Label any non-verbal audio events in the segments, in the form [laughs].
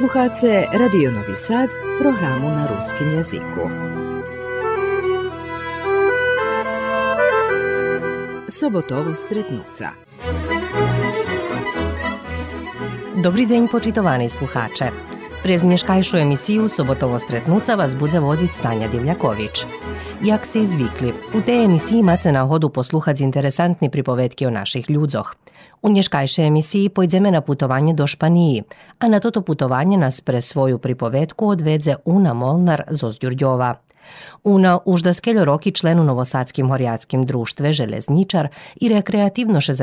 Slušate Radio Novi Sad, programu na ruskim jeziku. Sobotovo stretnuca. Добрий день, почитовані слухаче. През днешкajшу емисiju Соботово стретнуца вас буде возить Sanja Divljaković. Jak se izvikli, u te emisiji mace na hodu posluhać interesantni pripovetki o naših ľudzoch. U dneškajšej emisiji pojdeme na putovanje do Španiji, a na toto putovanje nas pre svoju pripovetku odvedze Una Molnar z Ozdjurdjova. Una už da skeljo roki člen u Novosadskim horjatskim društve Železničar i rekreativno še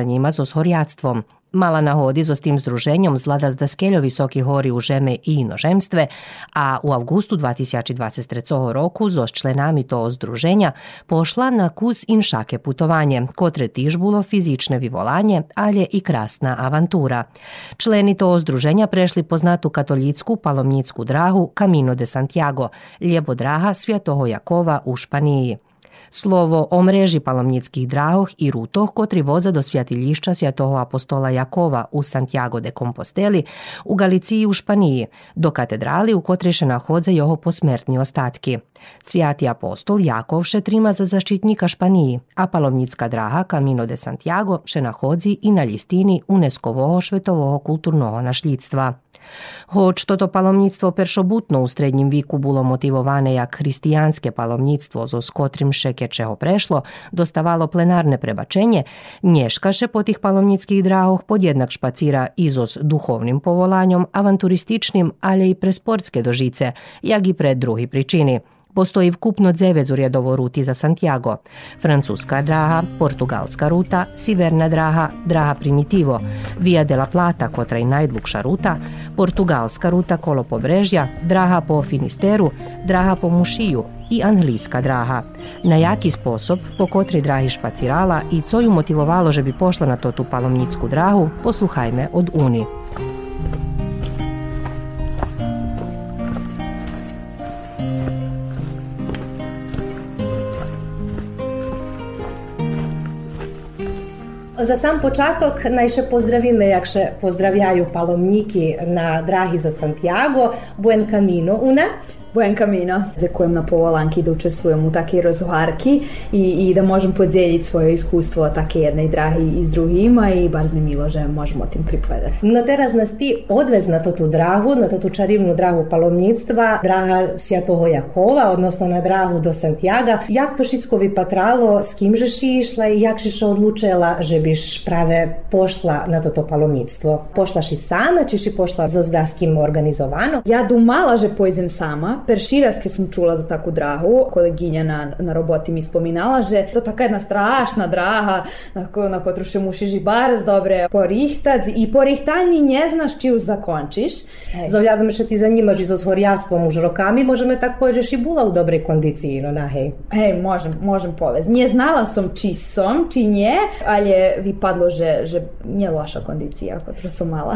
Mala nahodi so s tim združenjom zlada zdaskeljo visoki hori u žeme i inožemstve, a u avgustu 2023 roku zo členami to združenja pošla na kus inšake putovanje, kotre tiž bulo fizične vivolanje, alje i krasna avantura. Členi to združenja prešli poznatu katolicku palomnicku drahu Camino de Santiago, ljebo draha Svjatoho Jakova u Španiji. Slovo o mreži palomnickih drahoh i rutoh kotri voza do svjatiljišća svjatoho apostola Jakova u Santiago de Composteli, u Galiciji u Španiji, do katedrali u kotri še nahodze jeho posmertni ostatki. Svjati apostol Jakov še trima za zaštitnika Španiji, a palomnicka draha Camino de Santiago še nahodzi i na listini UNESCO-voho švetovoho kulturnoho našljidstva. Hoć toto palomnictvo peršobutno u srednjim viku bulo motivovane jak hristijanske palomnictvo zo s kotrim šekečeho prešlo, dostavalo plenarne prebačenje, nješkaše po tih palomnickih drahoh podjednak špacira izos duhovnim povolanjom, avanturističnim, ale i presportske dožice, jak i pred drugi pričini – Postoji vkupno dzevet zurjedovo ruti za Santiago. Francuska draha, portugalska ruta, siverna draha, draha primitivo, Via de la Plata, kotra i najdlukša ruta, portugalska ruta kolo pobrežja, draha po Finisteru, draha po Mušiju i anglijska draha. Na jaki sposob, po kotri drahi špacirala i co ju motivovalo že bi pošla na to tu palomnicku drahu, posluhajme od Uni. Za sam počatok naj še pozdravime, jak še pozdravljajo palomniki na drahi za Santiago, Buen Camino, Buen Camino. Dziękujem na povolanki da učestvujem u takej rozhovarki i, i da možem podzieliti svoje iskustvo o take jednej drahi i s drugima i bar mi milo, že možemo tim pripovedati. No teraz nas ti odvez na to tu drahu, na to tu čarivnu drahu palomnictva, draha Sjatoho Jakova, odnosno na drahu do Santiaga. Jak to šitsko vypatralo, s kim žeš išla i jak žeš odlučila, že biš prave pošla na to to palomnictvo? Pošlaš i sama, čiš i pošla zo zdaskim organizovano? Ja dumala, že pojdem sama, Perširaske sam čula za takvu drahu, koleginja na, na roboti mi spominala, že to taka jedna strašna draha, na, na kotru še musiš i baraz dobre porihtać i porihtani nie znaš či ju zakončiš. Zovljadam še ti zanimaš i zo zvorjactvom už rokami, možeme tak poježeš i bula u dobrej kondiciji, no na hej. Hej, možem, možem povez. Nie znala som či som, či nie, ale vypadlo, že, že nie loša kondicija, kotru som mala.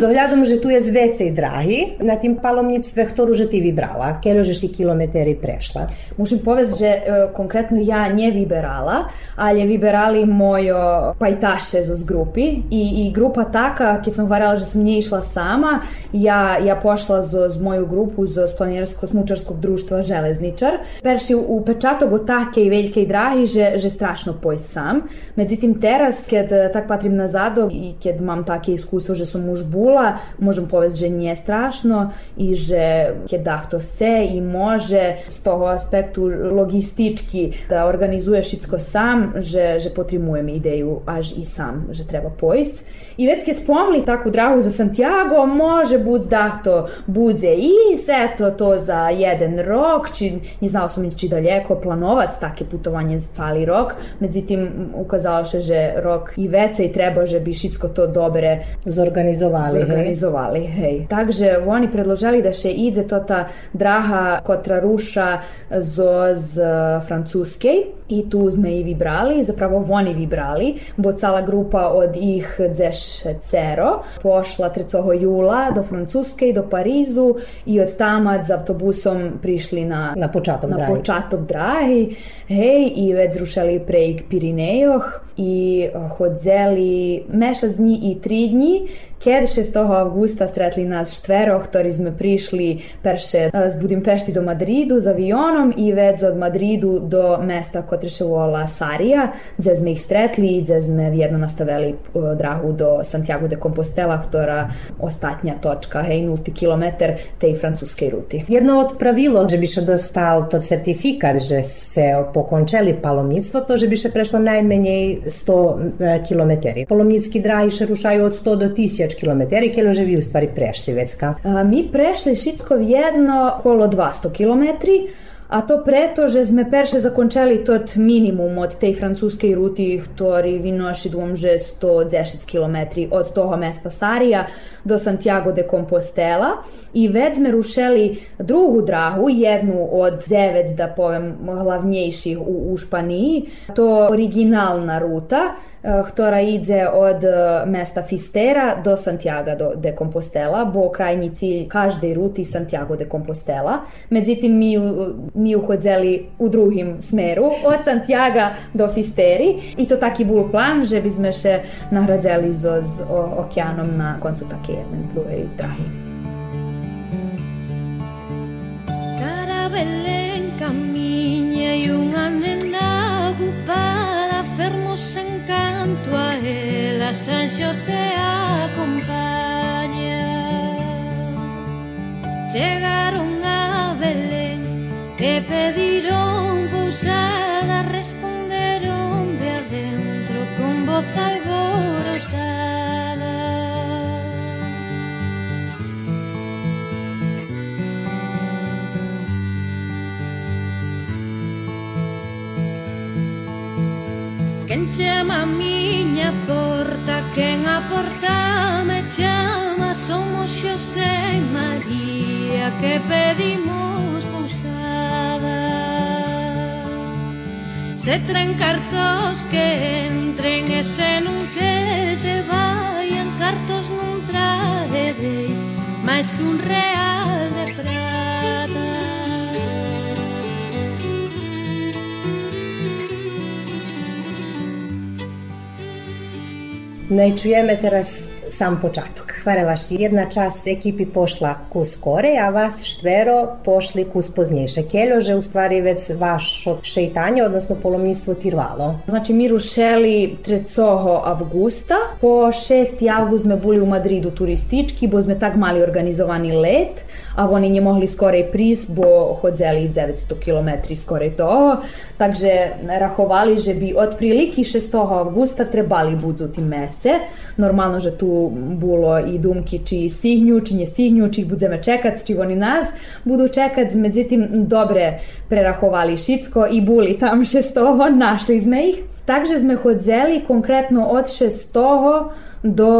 Zovljadam, že tu je z vecej drahi na tim palomnictve, ktorú že ti vybrala vyberala, kjer že si kilometeri prešla? Musim povesti, že uh, konkretno ja nie vyberala, ali vyberali mojo pajtaše z grupi i, i grupa taka, keď som varala, že som nie išla sama, ja, ja pošla zo, z moju grupu zo Planinarsko-smučarskog društva Železničar. Perši u pečatog o take i veljke i drahi, že, že strašno poj sam. Međutim, teraz, kad tak patrim nazadog i kad mam take iskustvo, že som už bula, možem povesti, že nije strašno i že kad to chce i može z toho aspektu logistički da organizuje šitsko sam, že, že potrebujem ideju až i sam, že treba pojsť. I već keď spomli takú drahu za Santiago, može bud da to budze i sve to, to za jeden rok, či nie znala som či daleko planovac také putovanje za cali rok, međutim ukazalo se, že rok i vecej treba, že bi šitsko to dobre zorganizovali. Zorganizovali, hej. hej. Takže oni predložili da še ide to ta draha kotra ruša zo z francuskej i tu sme i vybrali, zapravo oni vybrali, bo cala grupa od ih cero pošla 3. jula do Francuske i do Parizu i od tama z autobusom prišli na, na počatok na drahi. počatok drahi, hej, i već zrušali prejk Pirinejoh i hodzeli mešac dni i tri dni, Keď 6. avgusta stretli nas štvero, ktorí sme prišli perše z Budimpešti do Madridu z avionom i već od Madridu do mesta Kotreševola Sarija, gde sme ih stretli i gde sme vjedno nastavili drahu do Santiago de Compostela, ktorá ostatnja točka, hej, nulti kilometer tej francuskej ruti. Jedno od pravilo, že bi še dostal to certifikat, že ste pokončali palomnictvo, to, že bi še prešlo najmenej 100 km. Palomnicki drahi še rušaju od 100 do 1000 1000 km, kilo že vi u stvari prešli vecka? A, mi prešli Šitskov jedno okolo 200 km, a to preto, že sme perše zakončali tot minimum od tej francuskej ruti, ktorý vynoši dvom, že 110 km od toho mesta Sarija do Santiago de Compostela i već sme rušeli drugu drahu, jednu od devet, da povem, glavnejších u, u Španiji. To originalna ruta, ktorá ide od mesta Fistera do Santiago de Compostela, bo krajnji cilj každej ruti Santiago de Compostela. Međutim, mi, mi uhodzeli u drugim smeru, od Santiago do Fisteri i to taki bol plan, že by sme še nahradzeli z okeanom na koncu také jednej druhej drahy. Jesús en canto a ela San José acompaña. Llegaron a Belén, E pediron pousada, responderon de adentro con voz alborotada. chama a miña porta Quen a porta me chama Somos Xosé e María Que pedimos pousada Se tren cartos que entren E se non que se vayan Cartos non traerei máis que un real. Ne čujeme teraz sam počatok. Hvarelaš, jedna čast ekipi pošla kus skore, a vas štvero pošli kus poznejše. Keljo že u stvari već vašo šeitanje, odnosno polomnictvo tirvalo. Znači, mi rušeli 3. avgusta. Po 6. avgust sme boli u Madridu turistički, bo sme tak mali organizovani let, a oni nie mohli skorej prísť, bo chodzeli 900 km skorej toho. Takže rachovali, že by od prilike 6. avgusta trebali tim mesece. Normalno, že tu bilo i dumki či stihnju, či ne stihnju, či ih budeme čekat, či oni nas budu čekat. Međutim, dobre prerahovali šitsko i buli tam 6. našli sme ih. Takže sme chodzeli konkretno od 6 do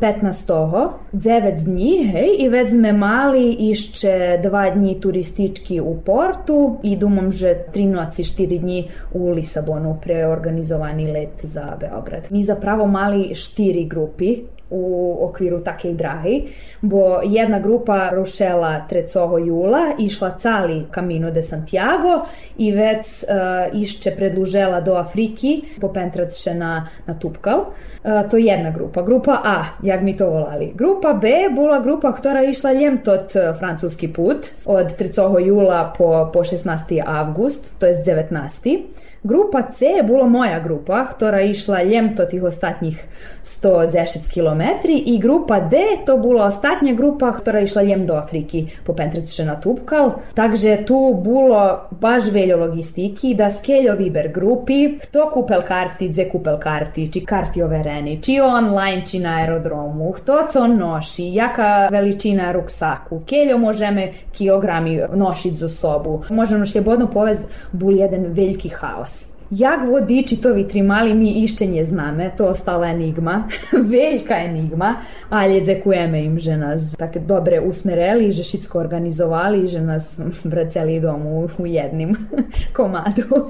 15. 9 dni, hej, i već sme mali išće dva dni turistički u Portu i dumam, že 3 noci 4 dni u Lisabonu preorganizovani let za Beograd. Mi zapravo mali štiri grupi u okviru takej drahi, bo jedna grupa rušela 3. jula, išla cali Camino de Santiago i već uh, išće predlužela do Afriki, popentrat na, na Tupkal. Uh, to je jedna grupa. Grupa A, jak mi to volali. Grupa B bola grupa, ktorá išla ljem tot francuski put od 3. jula po, po 16. avgust, to je 19. Grupa C je bola moja grupa, ktorá išla ljem to tih ostatnjih 110 km i grupa D to bola ostatnja grupa, ktorá išla ljem do Afriki po Pentrice na Tupkal. Takže tu bolo baš veljo logistiki da skeljo viber grupi, kto kupel karti, dze kupel karti, či karti overeni, či online, či na aerodromu, kto co noši, jaka veličina ruksaku, keljo možeme kilogrami nošiti za sobu. Možemo slobodno povez bul jedan veliki haos. Jak vodiči to vytrimali, mi ešte neznáme, to ostala enigma, [laughs] veľká enigma, ale ďakujeme im, že nás také dobre usmereli, že všetko organizovali, že nás [laughs] vraceli domu u jednim [laughs] komadu.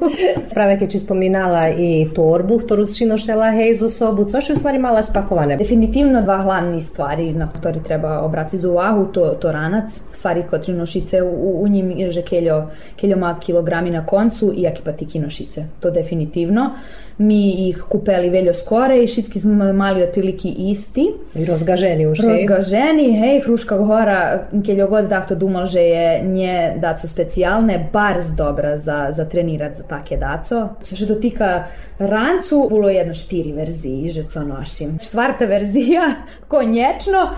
Práve keď si spomínala i torbu, ktorú si nošela hej zo sobu, co je u stvari mala spakované? Definitivno dva hlavni stvari na ktoré treba obrati za uvahu, to, to ranac, stvari koje nošice, u, u njim že keljo, keljo ma kilogrami na koncu i aki patiki nošice. To to definitivno. Mi ih kupeli veljo skore i všetky smo mali otprilike isti. I rozgaženi už. Rozgaženi, hej, Fruška gora, keljo god takto dumal, že je nje daco specijalne, barz dobra za, za trenirat za take daco. Što dotika rancu, bilo jedno štiri verziji, že co nošim. Štvarta verzija, [laughs] konječno,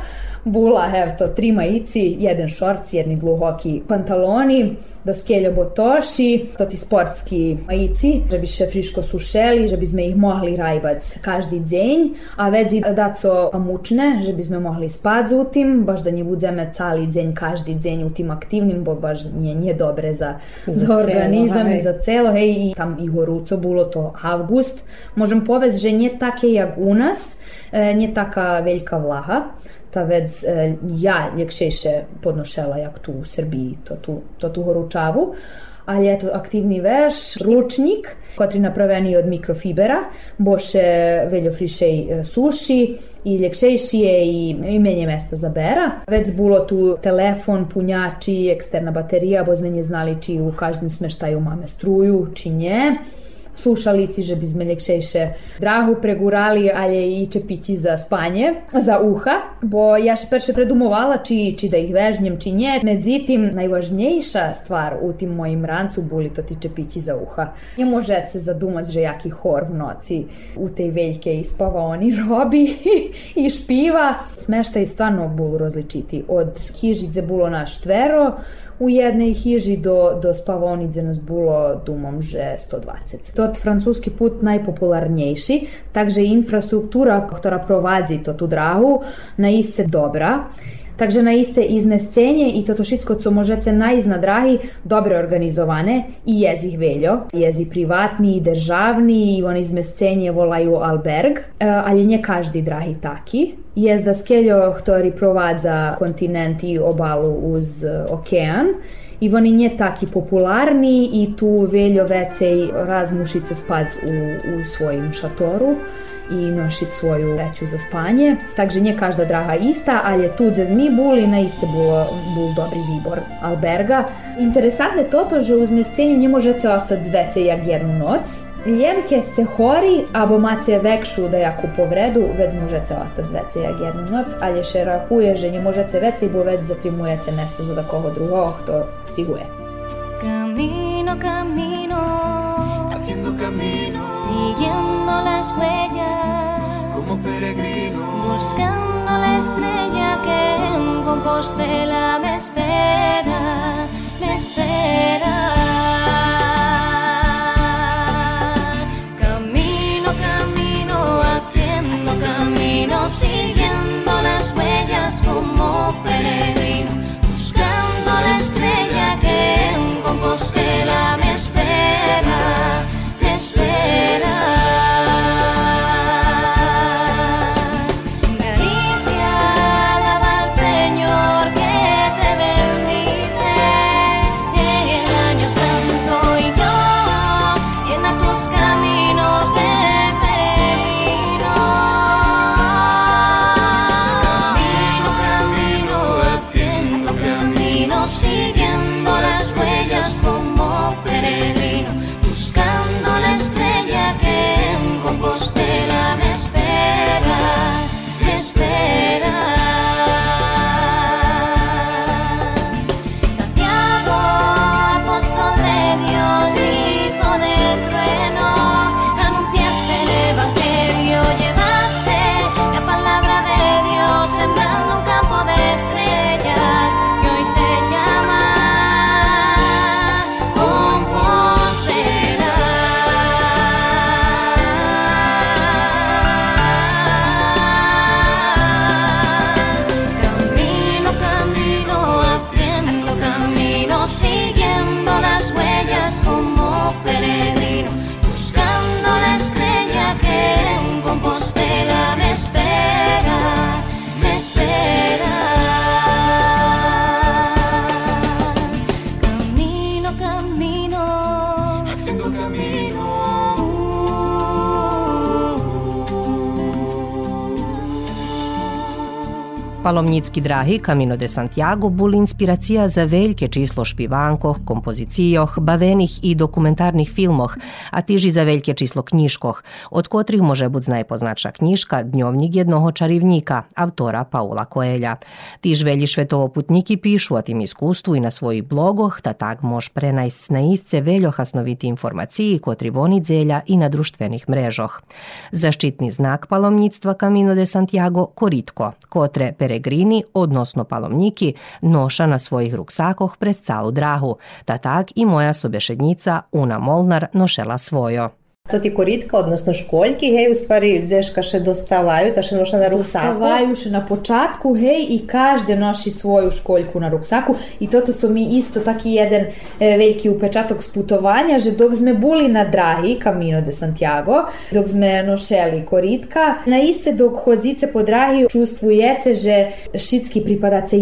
bula, evo to, tri majici, jedan šorc, jedni dluhoki pantaloni, da skeljo botoši, to ti sportski majici, že bi še friško sušeli, že bi sme ih mohli rajbac každi dzenj, a vezi da co mučne, že bi sme mohli spać u tim, baš da nje budzeme cali dzenj, každi dzenj u tim aktivnim, bo baš nije, nije dobre za, za, za organizam celo, i za celo, hej, i tam i goruco bilo to avgust. Možem povez, že nje take jak u nas, e, nje taka veljka vlaha, ta vec e, ja ljekšejše podnošela jak tu u Srbiji, to tu, to tu horučavu, ali eto aktivni veš, ručnik, kotri napraveni od mikrofibera, boše veljo frišej e, suši, i ljekšejši je i, i menje mesta za bera. Već bilo tu telefon, punjači, eksterna baterija, bo znanje znali či u každem smeštaju mame struju, či nje slušalici, že by sme ljekšejše drahu pregurali, ali i čepići za spanje, za uha, bo ja še perše predumovala či, či da ih vežnjem, či nje. Međutim, najvažnejša stvar u tim mojim rancu boli to ti čepići za uha. Ne može se zadumat, že jaki hor v noci u tej veljke ispava oni robi [laughs] i špiva. Smeštaj stvarno bulu različiti. Od hižice bulo na štvero, u jednej hiži do, do spavonice nas bilo dumom, že 120. Tot francuski put najpopularniejszy, także infrastruktura, która prowadzi to tu drahu, na isce dobra. Także na isce izmescenje i toto wszystko, co najść na drahi, dobre organizowane i ich veljo. Jest i privatni i državni i oni izmescenje volaju alberg, ali nie każdy drahi taki. Jest da skeljo, ktorý provádza kontinent i obalu uz okean i oni nie taki popularni i tu veljo vecej razmušice spac u, u svojim šatoru i nošit svoju reću za spanje. Takže nie každa draha ista, ali je tu gdje mi buli, na isce bol, bol dobri výbor alberga. Interesantne toto, že uz mjescenju nie možete ostati vecej jak jednu noc, Ljemke se hori, abo macie vekšu da jaku povredu, već možete ostati vecej jak jednu noc, ali še rahuje, že nie możecie vecej, bo već zatrimujete mesto za takoho drugog, to siguje. Camino, camino, las huellas, como peregrino, buscando la estrella que en Compostela me espera, me espera. Паломницки драги Камино де Сантјаго були инспирација за велике число шпиванкох, композицијох, бавених и документарних филмох, а тижи за велике число книжкох, од котрих може буд најпозначна книжка Дневник едного чаривника, автора Паула Коелја. Тиж вели шветовопутники пишуваат им искуству и на своји блогох, та так мож пренајсц на истце велјо хасновити информации котри вони дзелја и на друштвених мрежох. Заштитни знак паломництва Камино де Сантјаго коритко, котре перегрини, односно паломники, ноша на својих руксакох през цалу драгу, та так и моја собешедница Уна Молнар ношела својо. To ti koritka, odnosno školjki, hej, u stvari zeška še dostavaju, ta še noša na ruksaku. Dostavaju še na počatku, hej, i každe noši svoju školjku na ruksaku. I toto su mi isto taki jedan e, veliki upečatok sputovanja, že dok sme buli na drahi, Camino de Santiago, dok sme nošeli koritka, na isce dok hodzice po drahi čustvujece, že šitski pripadace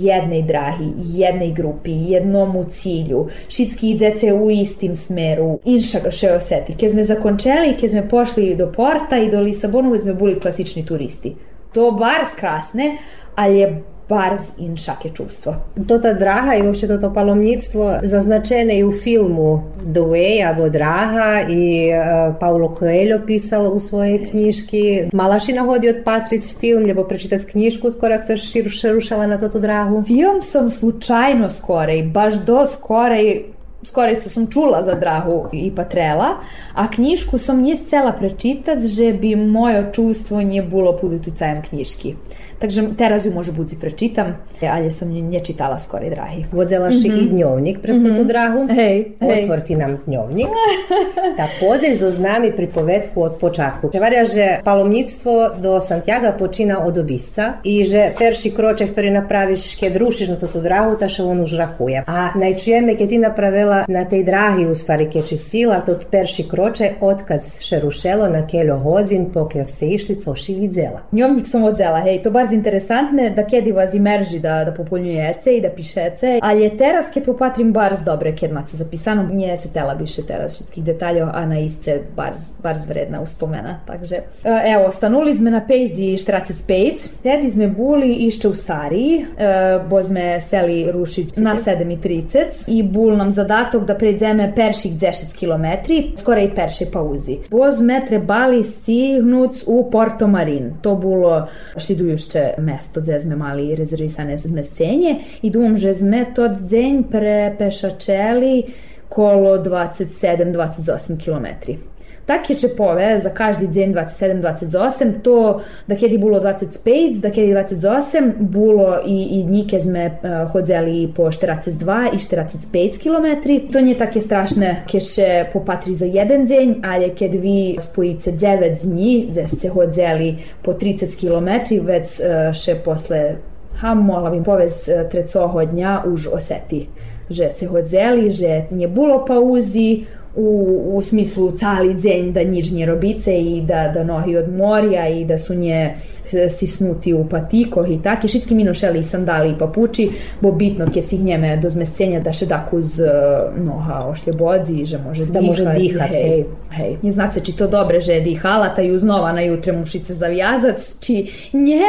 jednej drahi, jednej grupi, jednomu cilju, šitski idzece u istim smeru, inša še oseti, sme zakončeli, keď sme pošli do Porta i do Lisabonu, sme boli klasični turisti. To bar skrasne, ali je barz in šake čuvstvo. Tota draha i uopšte toto palomnictvo zaznačene i u filmu The Way, abo Draha i uh, Paulo Coelho pisalo u svojej knjiški. Malaši nahodi od Patric film, ljebo prečitać knjišku skoro ako se rušala na toto drahu? Film sam slučajno skorej, baš do skorej skorico sam čula za Drahu i Patrela, a knjišku sam nije cela prečitać, že bi moje čustvo nije bilo pod uticajem knjiški. Takže teraz ju možda budzi prečitam, ali sam nje čitala skoro drahi. Vodzelaš mm -hmm. i dnjovnik presto mm -hmm. drahu. Hej, hej. Otvorti nam dnjovnik. [laughs] Također zo znami pripovedku od počatku. Prevaria, že palomnictvo do Santiago počina od obisca i že perši kroče, ktorý napraviš, keď rušiš na toto drahu, ta še on už rahuje. A najčujeme, keď ti napravila na tej drahi, u stvari, keď či sila, to perši kroče, odkad še rušelo na keljo hodzin, pokja se išli, co ši vidzela. Dnjovnik sam odzela, hej, to bar interesantne da kedi vas imerži da, da popolnjujece i da pišece, ali je teraz keď popatrim barz dobre keď mace zapisano, nije se tela biše teraz všetkih detaljov, a na isce barz, barz vredna uspomena. Takže, e, evo, stanuli sme na pejzi Štracec pejc, tedi sme buli išće u Sariji, e, bo sme seli rušić na 7.30 i bul nam zadatok da pređeme perših 10 kilometri, i perše pauzi. Bo sme trebali stihnuc u Porto Marin. To bilo šlidujušće mesto, gde sme mali rezervisane zmescenje i думам, že sme тот день препешачели коло 27-28 километри. Takie čepove za každý deň 27-28, to da kedy bolo 25, da kedy 28, bolo i, i dni keď sme uh, chodzeli po 42 i 45 km. To nie také strašné, keď še popatri za deň, ale keď vi spojíte 9 dní, gde ste chodzeli po 30 km, već uh, še posle ha, mogla bih povez trecoho dňa už oseti že se hodzeli, že nije bilo pauzi, u, u smislu cali dzenj da nič nje robice i da, da nohi od morja i da su nje sisnuti u patikoh i tak. I šitski mi nošeli i sandali i papuči, bo bitno kje si njeme do zmescenja da še dak uz uh, noha ošljebodzi, že može da može dihat, hej. hej. hej. Nie znace, či to dobre, že dihala, ta ju znova na jutre mušice zavijazac, či nje,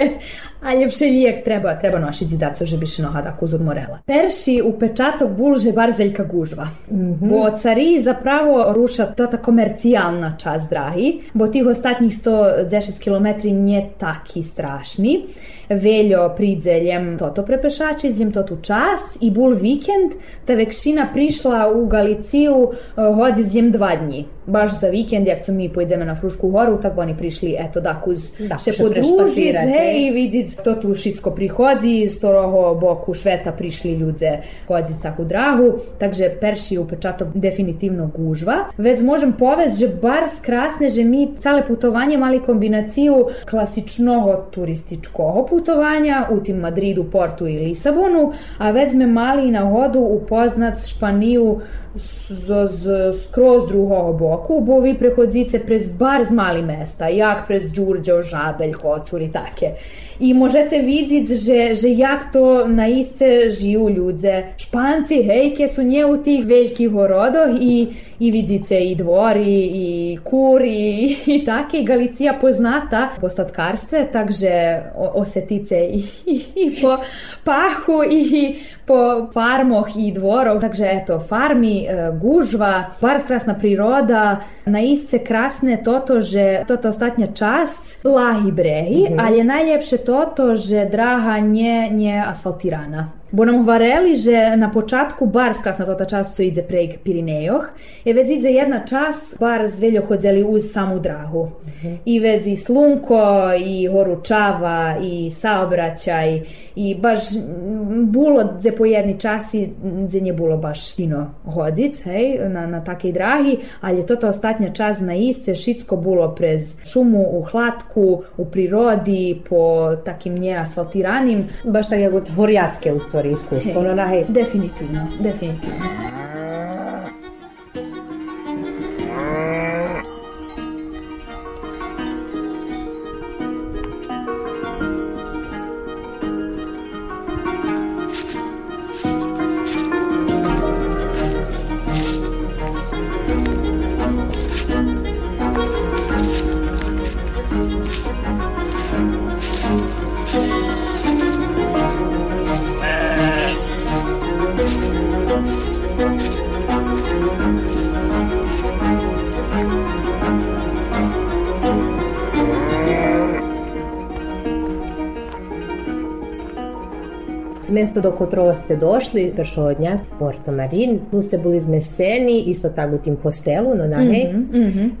[laughs] ale, ali všelijek treba, treba nosić daco, żeby się noha tako odmorela. Perši u pečatok bulže bar veljka gužva. Mm -hmm. Bo cari zapravo ruša to ta komercijalna čas drahi, bo tih ostatnjih 110 km nie taki strašni. Veljo pridzeljem toto prepešači, zljem to tu čas i bul vikend, ta vekšina prišla u Galiciju hodi zljem dva dni. Baš za vikend, jak co mi pojdeme na Frušku horu, tako oni prišli, eto, dak uz da, se podružit, hej, vidit, to tu šitsko prihodzi, z toroho boku šveta prišli ljudze hodzi tako drahu, takže perši upečato definitivno gužva. Već možem povest, že bar skrasne, že mi cale putovanje mali kombinaciju klasičnog turističkog putovanja u tim Madridu, Portu i Lisabonu, a već sme mali na hodu upoznat Španiju z, z skroz drugog boku roku, bo vi prechodzice prez bardzo mali mesta, jak prez Đurđo, Žabelj, Kocur i takie. I możecie widzieć, że, że jak to naiste żyją ludzie. Španci, hejke su nie u tih velikih horodoh i, i widzicie i dvori, i kuri, i takie. Galicija poznata po statkarstve, takže osetice i, i, i po pahu i po farmoh i dvorov. Takže eto, farmi, e, gužva, bardzo krasna priroda, naiste krasne toto, že toto ostatnja čast, lahi brehi, Mhm. ali je najljepše toto, že draha nje, nje asfaltirana. Bo nam govorili, že na počatku bar skrasna tota čast co ide prek Pirinejoh, je već ide jedna čast bar zveljo hodzeli uz samu drahu. I već i slunko, i horučava, i saobraćaj, i baš bulo dze po jedni časi, dze nje bulo baš fino hodic, hej, na, na takej drahi, ali je tota ostatnja čas na isce, šitsko bulo prez šumu, u hlatku, u prirodi, po takim neasfaltiranim, Baš tako jak horjacke u stvari iskustvo. Ono, nahej, Definitivno, Mesto do kotrova ste došli дня, Порто Марін. Tu ste boli zmeseni, isto tako u tim hostelu, no nahej.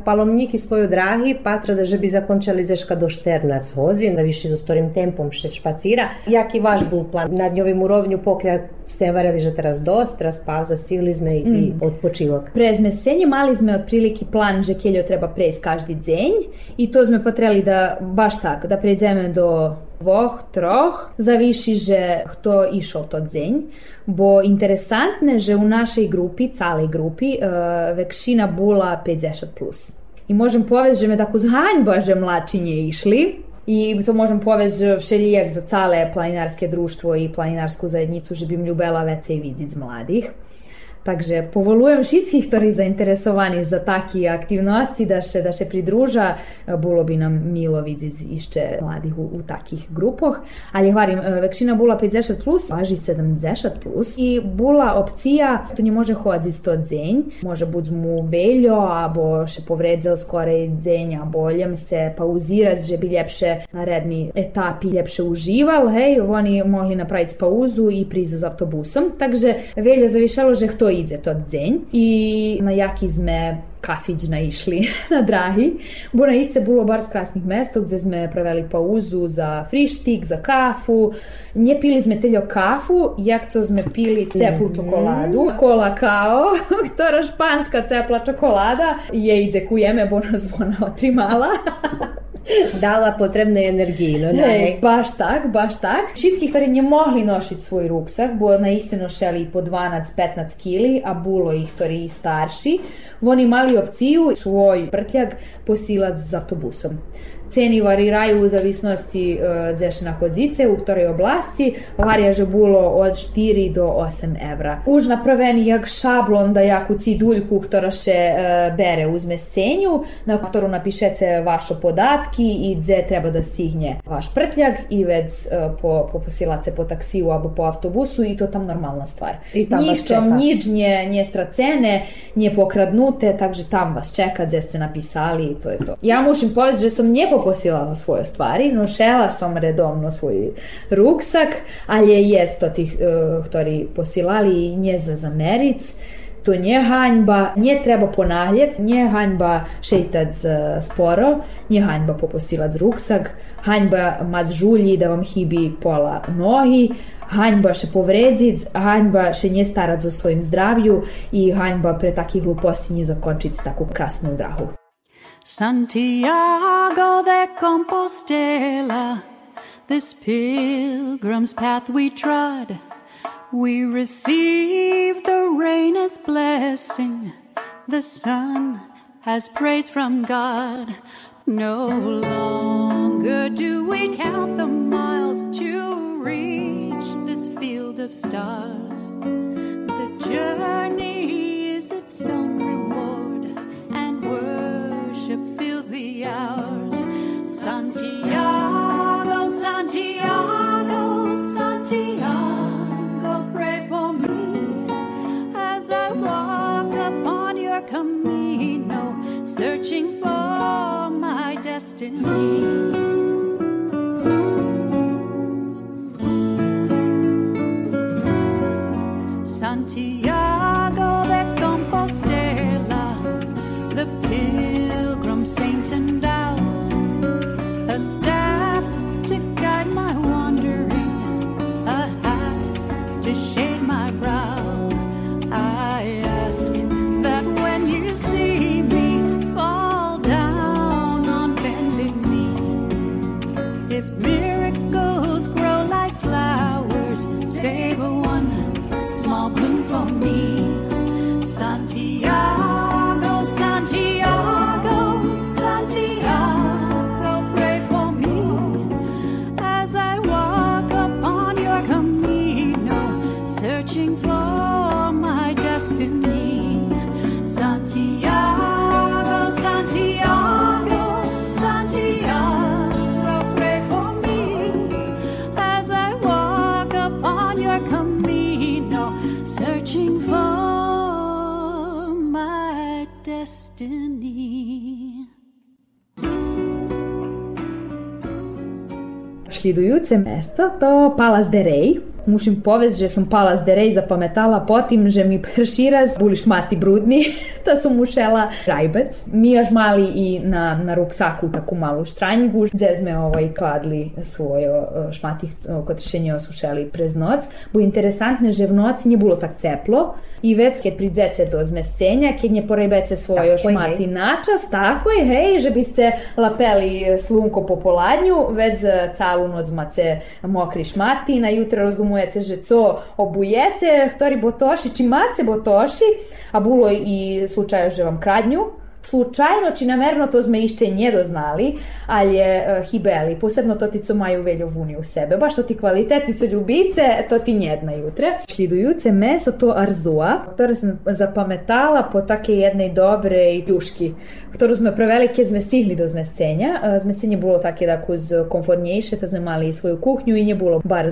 Palomniki svoju drahi, patra da že bi zakončali zeška do Šternac hodzi, da više storim tempom še špacira. Jaki vaš bol plan? Nad njovim urovnju poklja ste varjali, že teraz dost, teraz pauza, stigli sme i, i odpočivok. Prez mesenje mali sme otprilike plan, že keljo treba prejsť každý deň i to sme potreli da baš tak, da prejdeme do dvoch, troch, zaviši, že kto išao to deň. Bo interesantne, že u našej grupi, calej grupi, uh, vekšina bula 50+. Plus. I možem povesti, že me tako zhanjba, že mlačinje išli, I to možem že všelijak za cale planinarske društvo i planinarsku zajednicu, že bym ljubela vecej vidiť z mladih. Takže povolujem všetkých, ktorí zainteresovaní za také aktivnosti, da še, da še pridruža. Bolo by nam milo vidieť ešte mladých u, u takých grupoch. Ali hvarim, vekšina bola 50 plus, važi 70 plus. I bola opcija, to nie može hoditi 100 deň, može buď mu veljo, abo še povredzel skorej deň, a boljem se pauzirati, že bi ljepše na redni etapi ljepše užival, hej, oni mogli napraviti pauzu i prizu z autobusom. Takže veljo zavišalo, že kto ide to deň i na jaki sme kafić naišli [laughs] na drahi. Bo na isce bilo bar krasnih mesta gdje sme pravili pauzu za frištik, za kafu. Nje pili sme teljo kafu, jak co sme pili ceplu čokoladu. Kola kao, [laughs] ktora španska cepla čokolada. Je idzekujeme, bo nas ona otrimala. [laughs] Dala potrebne energiji, no nahej. baš tak, baš tak. Všetkých, ktorí nemohli nošiť svoj ruksak, bo na iste nošeli po 12-15 kili, a bulo ih, ktorí starši, oni mali opciju svoj prtljak posilati z autobusom. Ceni variraju u zavisnosti e, gdje še nahodzice, u ktorej oblasti, varja že bulo od 4 do 8 evra. Už napraveni jak šablon da jaku ciduljku, ktora še e, bere uzme scenju, na ktoru napišete vaše podatki i gdje treba da stigne vaš prtljak i već e, po, po posilace po taksiju abo po autobusu i to tam normalna stvar. I tam čeka. nič nje, nje stracene, nje pokradnute, takže tam vas čeka gdje ste napisali i to je to. Ja mušim povesti, že sam nje poposilala svoje stvari, nošela sam redovno svoj ruksak, ali je jest to tih, uh, ktorí posilali nje za zameric, to nje hanjba, nje treba ponavljati, nje hanjba šeitat sporo, nje hanjba poposilat z ruksak, hanjba mać žulji da vam hibi pola nohi, hanjba še povredit, hanjba še nje starat za svojim zdravju i hanjba pre takih gluposti nje zakončit takvu krasnu drahu. Santiago de Compostela, this pilgrim's path we trod. We receive the rain as blessing, the sun has praise from God. No longer do we count the miles to reach this field of stars. The journey is its own reward, the. Santiago, Santiago, Santiago, pray for me as I walk upon your camino, searching for my destiny. Destiny. Slідуюче место то Палас де Рей. Мусим повесть, že som Палас де Рей запам'ятала потім, že mi раз були шмати брудні, та som мушела райбец. Mi još mali i na, na ruksaku taku malu štranjigu, gdje sme ovaj kladli svojo šmatih kod še osušeli prez noc. Bo interesantne, že v noci nije bilo tak ceplo i već kad pridzece do zmescenja, kad nje porebece svojo Tako je, šmati načas, tako je, hej, že biste lapeli slunko po poladnju, već za calu noc mace mokri šmati, na jutro rozdumujece, že co obujece, ktori botoši, či mace botoši, a bilo i slučaja, že vam kradnju, Slučajno, či namerno to sme išće nje doznali, ali je uh, hibeli, posebno to ti co maju veljovuni u sebe, baš to ti kvalitetnico ljubice, to ti njedna jutre. Šlidujuce meso to arzoa, ktoré sam zapametala po take jednej dobrej juški, ktorú sme prevelike sme stihli do zmescenja. Uh, Zmescenje bilo také da kuz komfornejše, da sme mali svoju kuhnju i nje bilo bar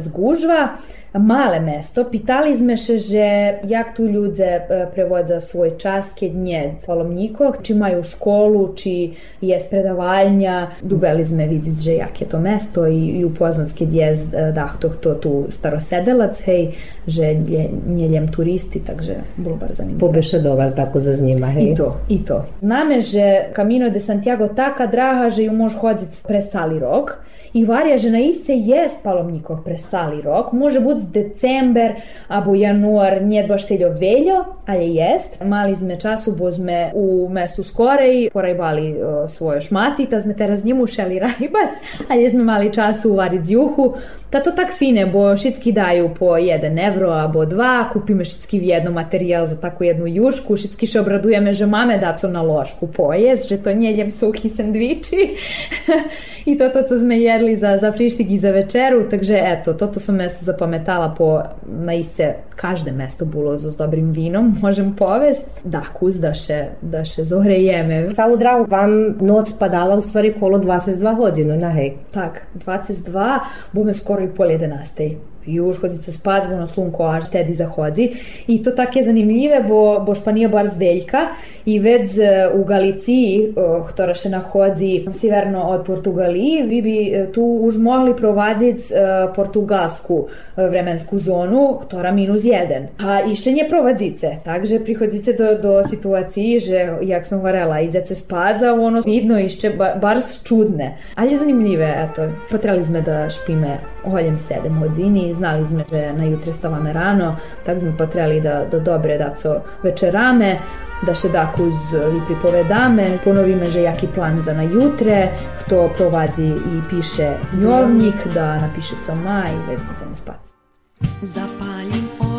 Male mesto, pitali sme še, že jak tu e, svoj čas, keď nie palomnikov, či majú školu, či je predavalnja. Dubeli sme vidjeti, že jak je to mesto i, i upoznat keď je e, dah to tu starosedelac, hej, že je, nie ljem turisti, takže bilo bar zanimljivo. Pobeše do vas tako zaznima, hej? I to, i to. Zname, že Camino de Santiago taka draha, že ju može hoditi pre Sali rok i varja, že na isce je spalomnikov pre Sali rok. Može biti december, abo januar, nije baš teljo veljo, ali jest. Mali sme času, bo sme u mestu skorej porajbali o, svoje šmati, ta sme teraz njemu šeli rajbac, ali sme mali času varit zjuhu. Ta to tak fine, bo šitski daju po 1 evro, abo 2, kupime šitski jedno materijal za takvu jednu jušku, šitski še obradujeme, že mame daco na lošku pojez, že to njeljem suhi sandviči. [laughs] I to to, co sme jedli za, za frištik i za večeru, takže eto, toto sam mesto zapametala po na isce každe mesto bilo z dobrim vinom, [laughs] možem povest. Da, kuz da še, da še zohrejeme. Calu drahu vam noc padala u stvari kolo 22 godina, na hej. Tak, 22, bome skoro i pol 11. Już chodzi se spać, zvono slunko až tedi zahodzi. I to takie zanimljive, bo, bo Španija bar zveljka i već e, u Galiciji, o, która się nachodzi severno od Portugaliji, vi bi e, tu už mogli provadziti e, portugalsku e, vremensku zonu, która minus jeden. A jeszcze nie prowadzice, takže prichodzice do, do situaciji, že, jak sam varela, idete spać, a ono vidno ba, bar čudne. Ali je zanimljive, eto, potrali sme da špime holjem 7 hodini, znali sme, že na jutre stavame rano, tak sme potrali da, da dobre daco večerame, da še dakuz vi pripovedame, ponovime, že jaki plan za na jutre, kto provadzi i piše dnevnik, da napiše co ma i već ideme spati. Zapalim oheň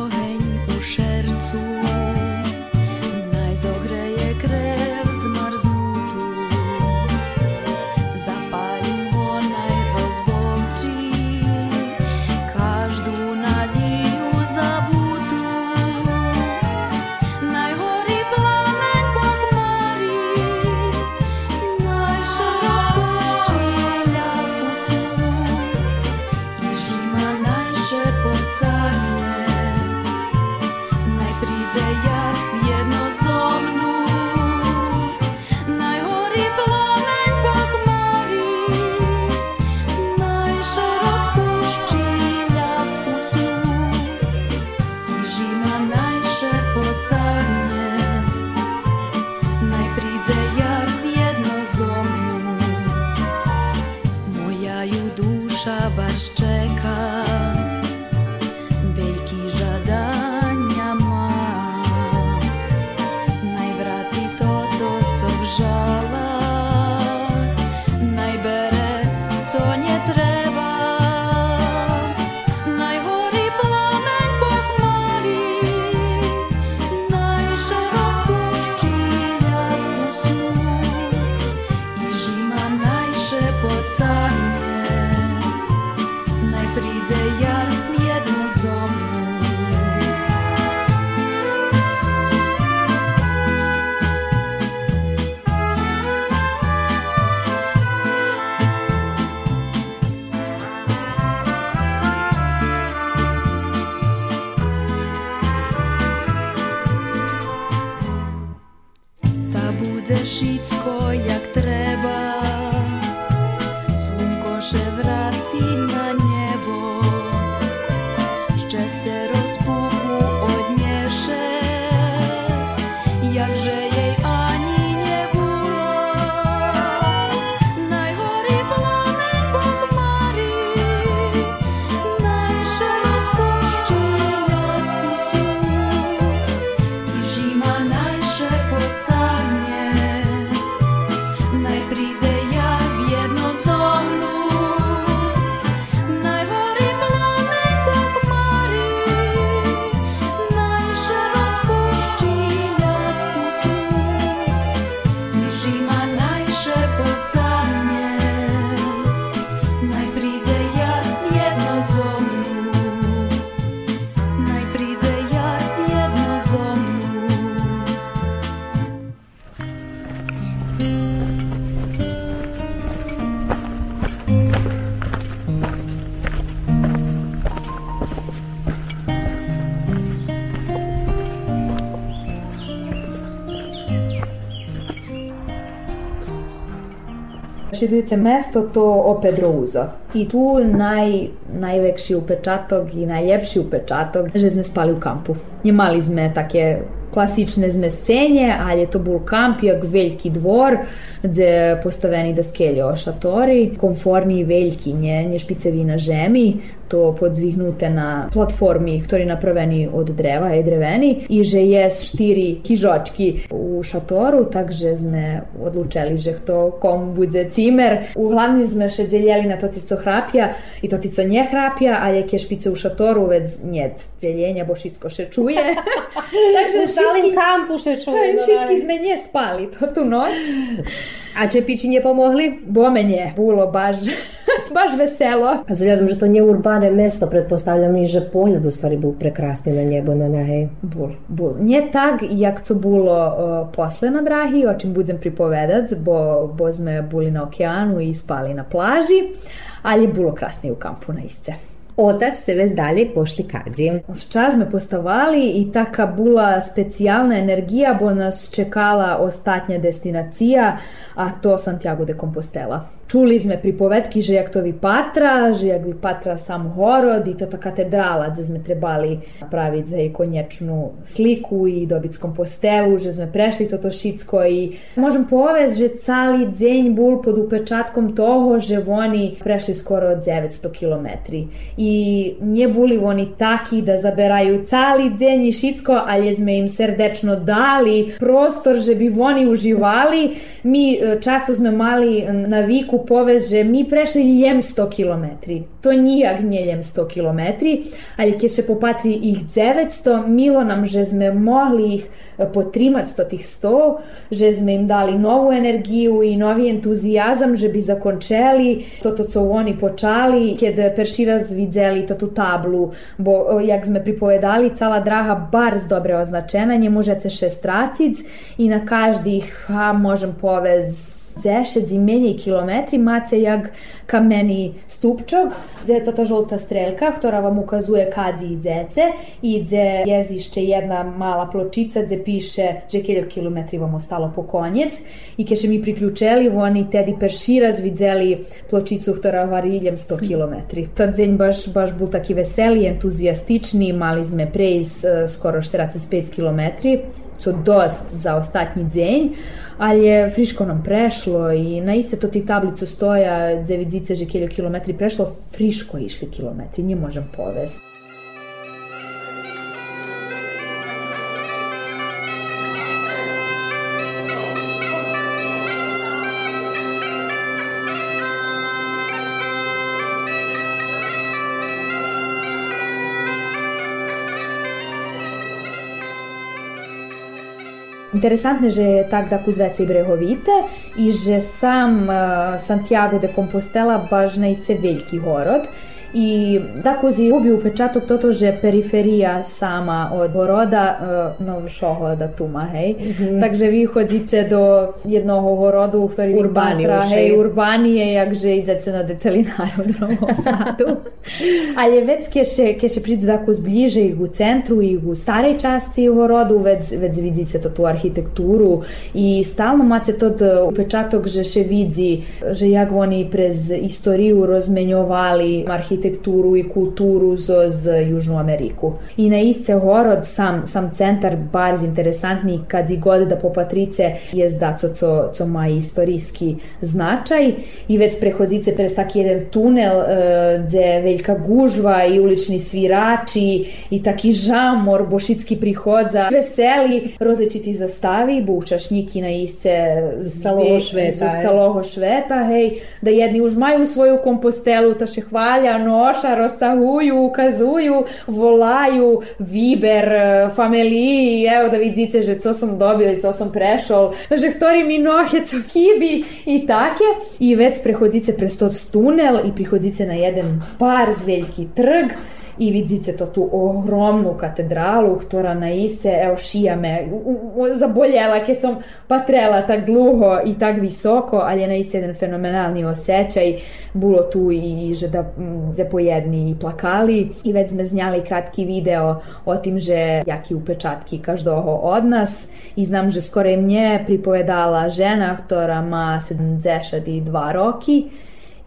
Sljedujuće mesto to opet Rouzo. I tu naj, najvekši upečatok i najljepši upečatok, že sme spali u kampu. Imali sme takie класичне змісцення, але то був камп, як великий двор, де поставлені доскелі шатори, комфортні і великі, не, не шпицеві на жемі, to podvignute na platformi, ktorý je napravený od dreva, je drevený i že je štyri kižočky u šatoru, takže sme odlučili, že kto kom bude cimer. Uglavnom sme še delili na to, co hrapja i to, co ne hrapja, a jak je špice u šatoru, vec nie deljenja, bo šitsko še čuje. [laughs] takže tam kampu še čujem. Všetky sme nje spali to tu noć. A čepići nje pomogli? Bome nje, bilo baš, [laughs] baš veselo. A zgledam, že to nije urbane mesto, pretpostavljam i že pogled u stvari bol prekrasni na njebo, na njahej. Bul, bul. Nje tak, jak to bilo uh, posle na drahi, o čem budem pripovedac, bo, bo sme buli na okeanu i spali na plaži, ali je bilo krasnije u kampu na isce. Otac se vez dalje pošli kadzi. Sme postavali i taka bula specijalna energija, bo nas čekala ostatnja destinacija, a to Santiago de Compostela. Čuli sme pripovedki, že jak to vi patra, že jak vi patra sam horod i to ta katedrala, gde sme trebali praviti za konječnu sliku i dobiti s kompostelu, že sme prešli toto šitsko i možem povest, že cali dzenj bul pod upečatkom toho, že oni prešli skoro 900 km. I nje buli oni taki da zaberaju cali dzenj i šitsko, ali sme im serdečno dali prostor, že bi oni uživali. Mi e, často sme mali naviku povest, že mi prešli ljem 100 km. To nijak nije ljem 100 km, ali keď se popatri ih 900, milo nam, že sme mogli ih potrimati sto tih 100, že sme im dali novu energiju i novi entuzijazam, že bi zakončeli toto, co oni počali, keď perširaz vidzeli to tu tablu, bo jak sme pripovedali, cala draha barz dobre označena, nie možete šest tracic i na každih, ha, možem povez 10 menje kilometri mace jak kameni stupčog, gdje je ta žolta strelka, która vam ukazuje kadzi i dzece i gdje jezišće jedna mala pločica gdje piše že keljo kilometri vam ostalo po konjec i keď še mi priključeli, oni tedi perši razvidzeli pločicu, która variljem 100 kilometri. To dzenj baš, baš bul taki veseli, entuzijastični, mali sme prejs uh, skoro 45 kilometri, co dost za ostatnji dzenj, ali je friško nam prešlo i na iste to ti tablicu stoja gdje vidice že keljo kilometri prešlo, friško išli kilometri, nje možem povest. Interesantne, že je tak da kuzvece i i že sam uh, Santiago de Compostela baš najse veljki horod i tako si ubi upečatok toto, že periferija sama od horoda uh, novšoho datuma, hej. Mhm. Takže vy chodzíte do jednoho horodu, ktorý Urbani hej, urbanije, jakže idete na detelináru v Novom Sadu. Ale vec, keď še, keď tako zbliže i u centru i u starej časti horodu, vec, vec vidíte to tu arhitekturu i stalno macie to upečatok, že še vidzi, že jak oni prez istoriju rozmenjovali arhitekturu i kulturu zo z Južnu Ameriku. I na isce horod, sam, sam centar bar interesantni kad i god da popatrice je da co, co, co ma istorijski značaj i već prehodzice prez taki jedan tunel e, gde veljka gužva i ulični svirači i taki žamor bošitski prihodza veseli rozličiti zastavi bučašnjiki na isce z je. celogo sveta hej, da jedni už maju svoju kompostelu ta še hvalja noša, rozsahuju, ukazuju volaju viber e, familiji evo da vidite že co sam dobili, co sam prešol že ktori mi nohe, co kibi i take. I već prehodzice prez to tunel i prihodzice na jedan par zveljki trg i vidite to tu ogromnu katedralu, ktorá na isce, evo šija me zaboljela kad sam patrela tak dluho i tak visoko, ali je na isce jedan fenomenalni osjećaj, bilo tu i že da ze pojedni plakali. I već sme znjali kratki video o tim, že jaki upečatki každoho od nas. I znam, že skoro je mnje pripovedala žena, ktorá má 72 roki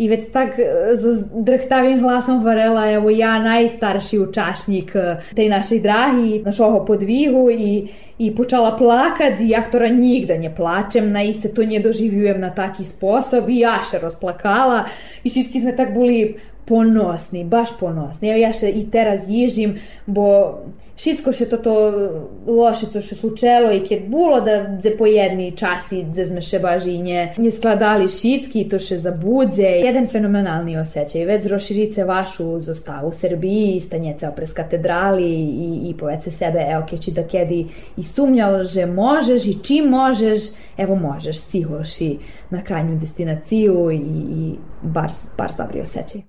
i već tak e, z drhtavim glasom varela, evo ja najstarši učašnik e, tej našej drahi, našoho podvihu i, i počala plakat ja ktora nigda nie plačem, na iste to nie doživujem na taki sposob i ja še rozplakala. I všetky sme tak boli ponosni, baš ponosni. Evo ja še i teraz jižim, bo všetko še toto loše, co slučelo i kad bilo da dze po jedni časi dze sme še nje, skladali šitski, to še zabudze. Jedan fenomenalni osjećaj. Već rozširice vašu zostavu u Srbiji, stanjece prez katedrali i, i povece sebe, evo keči da kedi i sumnjal, že možeš i čim možeš, evo možeš, sihoši na krajnju destinaciju i, i bar, bar dobri osjećaj.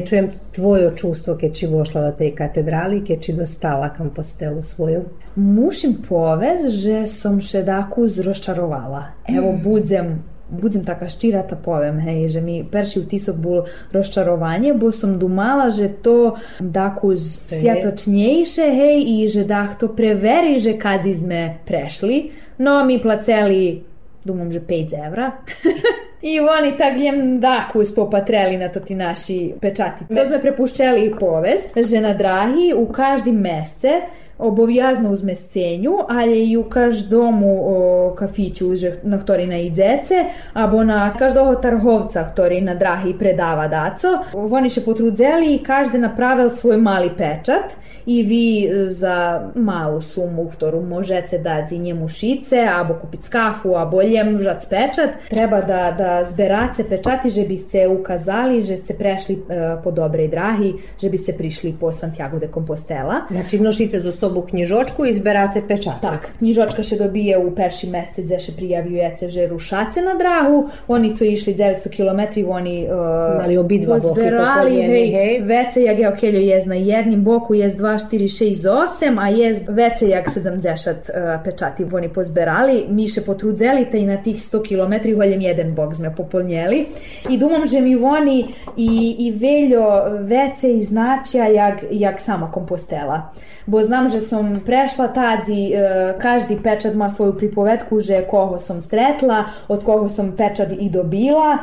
Ne čujem tvoje čustvo keď si vošla do tej katedrali, keď si dostala kompostelu svoju. Mušim povez, že som še daku zrozčarovala. Evo, budzem budem taka ščira ta povem, hej, že mi perši utisak bol rozčarovanje, bo som dumala, že to daku sjatočnejše, hej, i že dah to preveri, že kad sme prešli, no mi placeli, dumam, že 5 evra. [laughs] I oni tak ljem daku spopatreli na to ti naši pečati. To sme prepuščeli povez, že na drahi u každi mesece у змесценню, але й у кожному о, кафічу, вже, на ktorý наїдеться, або на кожного торговця, ktorý на драги предава дацо. Вони ще потруdzeli i každe napravil svoj mali pečat i vi za malu sumu, ktorú možete dati njemu šice, abo kupiti skafu, abo ljem vžac pečat, treba da, da zberate pečati, že bi se ukazali, že ste prešli e, po dobrej drahi, že bi se prišli po Santiago de Compostela. Znači mnošice za sobu knjižočku i zberace pečace. Tak, knjižočka še dobije u perši mesec, gde še prijavljujete, že rušace na drahu, oni su išli 900 km, oni uh, Mali obidva popoljeni, hej, hej. Vecejak je okeljo jest na jednim boku, jest 2, 4, 6, 8, a jest Vecejak 70 uh, pečati oni pozberali. Mi še potrudzeli te i na tih 100 km holjem jeden bok sme popolnjeli. I dumam, že mi oni i, i veljo vece i značja jak, jak sama kompostela. Bo znam, že som prešla tadzi, uh, každi pečat ma svoju pripovetku, že koho som stretla, od koho som pečat i dobila.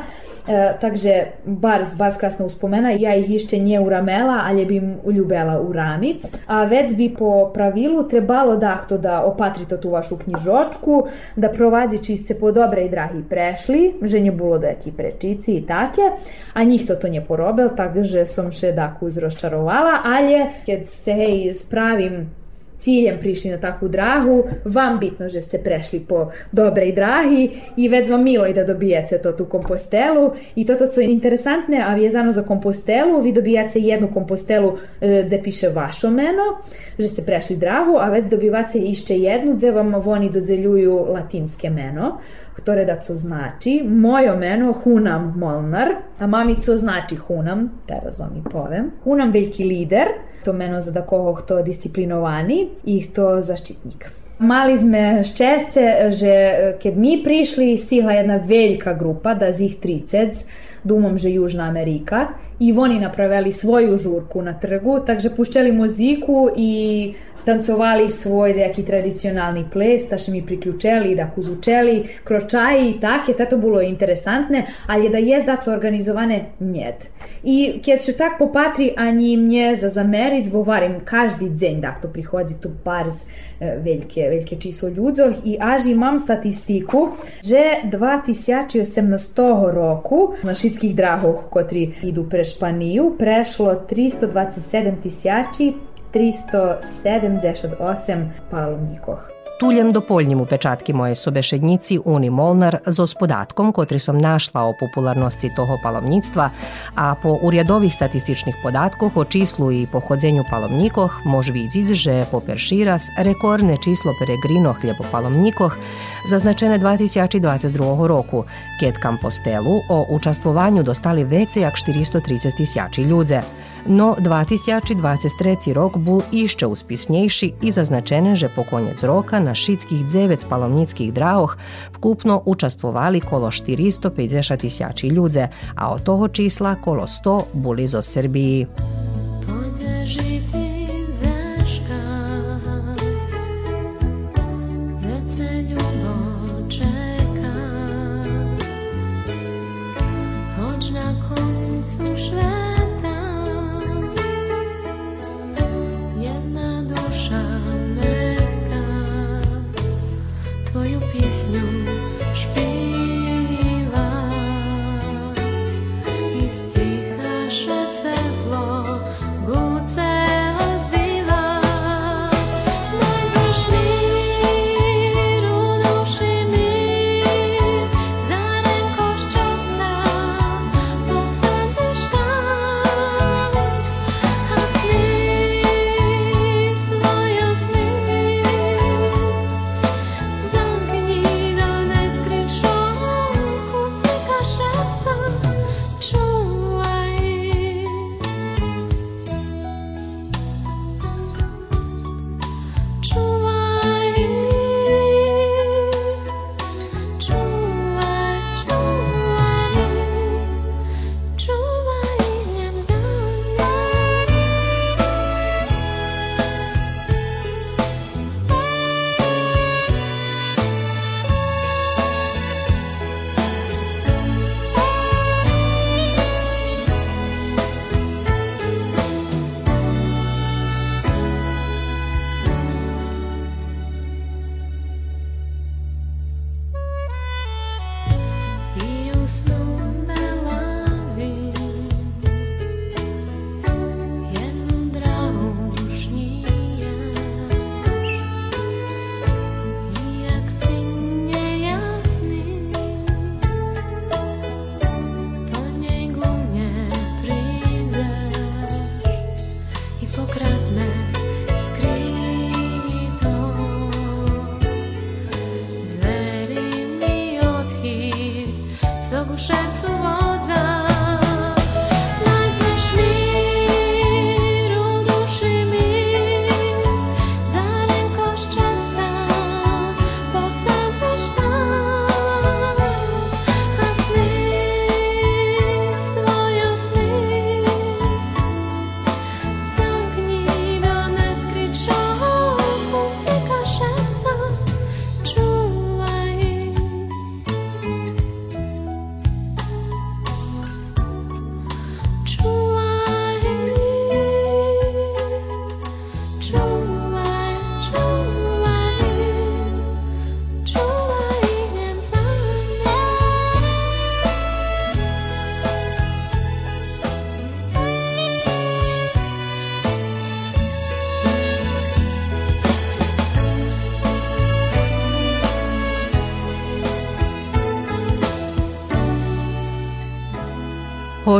E, takže bar, bar krasno uspomena, ja ih išće nje uramela, ali bi im uljubela u ramic. A već bi po pravilu trebalo dahto da opatrito tu vašu knjižočku, da provadzi čistce po dobre i drahi prešli, že nje bilo da jaki prečici i take, a njih to to nje porobel, takže som še daku zrozčarovala, ali kad se hej spravim ciljem prišli na takvu drahu, vam bitno že ste prešli po dobrej drahi i već vam milo i da dobijete to tu kompostelu. I to to co je interesantne, a vezano za kompostelu, vi dobijate jednu kompostelu e, gde piše vašo meno, že ste prešli drahu, a već dobivate išće jednu gde vam oni dodzeljuju latinske meno, ktoré da co znači. Mojo meno Hunam Molnar, a mami co znači Hunam, teraz vam i povem. Hunam veljki lider, to meno za da koho kto disciplinovani i kto zaštitnik. Mali sme ščesce, že keď mi prišli, stihla jedna veljka grupa, da z ih 30, dumom, že Južna Amerika, i oni napravili svoju žurku na trgu, takže pušćali muziku i tancovali svoj neki tradicionalni ples, da še mi priključeli, da kuzučeli, kročaji i tak je, to bilo interesantne, ali da je da su organizovane njed. I kad še tak popatri, ani mnie za zameric, bo varim každi dzen da to prihodzi tu barz veljke, veljke číslo ľudzoch i až imam statistiku, že 2018 roku na všetkých drahoch, kotri idu pre Španiju, prešlo 327 tisjači 378 palomnikoh. Tuljem dopoljnjim upečatki moje sobešednici Uni Molnar z podatkom, kotri som našla o popularnosti toho palovnictva, a po urjadovih statističnih podatkoh o číslu i pohodzenju palovnikoh mož vidjeti, že po Perširas rekordne číslo peregrino hljebo palovnikoh zaznačene 2022 roku, keď Kampostelu o učastvovanju dostali vece jak 430 tisjači ljudze. No 2023 rok bol išće uspisnejši i zaznačene, že po konjec roka na šitskih 9 spalovnických dráhoch vkupno učastvovali kolo 450 tisjači ljudze, a od toho čísla kolo 100 boli zo Srbiji.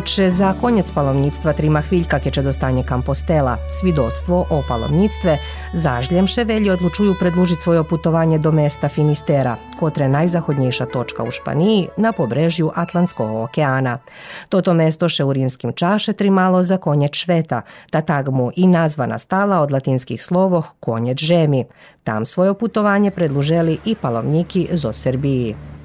Hoće za konjec palovnictva hviljka keće dostanje Kampostela, svidoctvo o palovnictve, zažljemše velje odlučuju predlužiti svoje putovanje do mesta Finistera, kotre najzahodnjejša točka u Španiji na pobrežju Atlantskog okeana. Toto mesto še u rimskim čaše trimalo za konjeć šveta, ta tag mu i nazvana stala od latinskih slovo konjeć žemi. Tam svoje putovanje predluželi i palovniki zo Srbiji.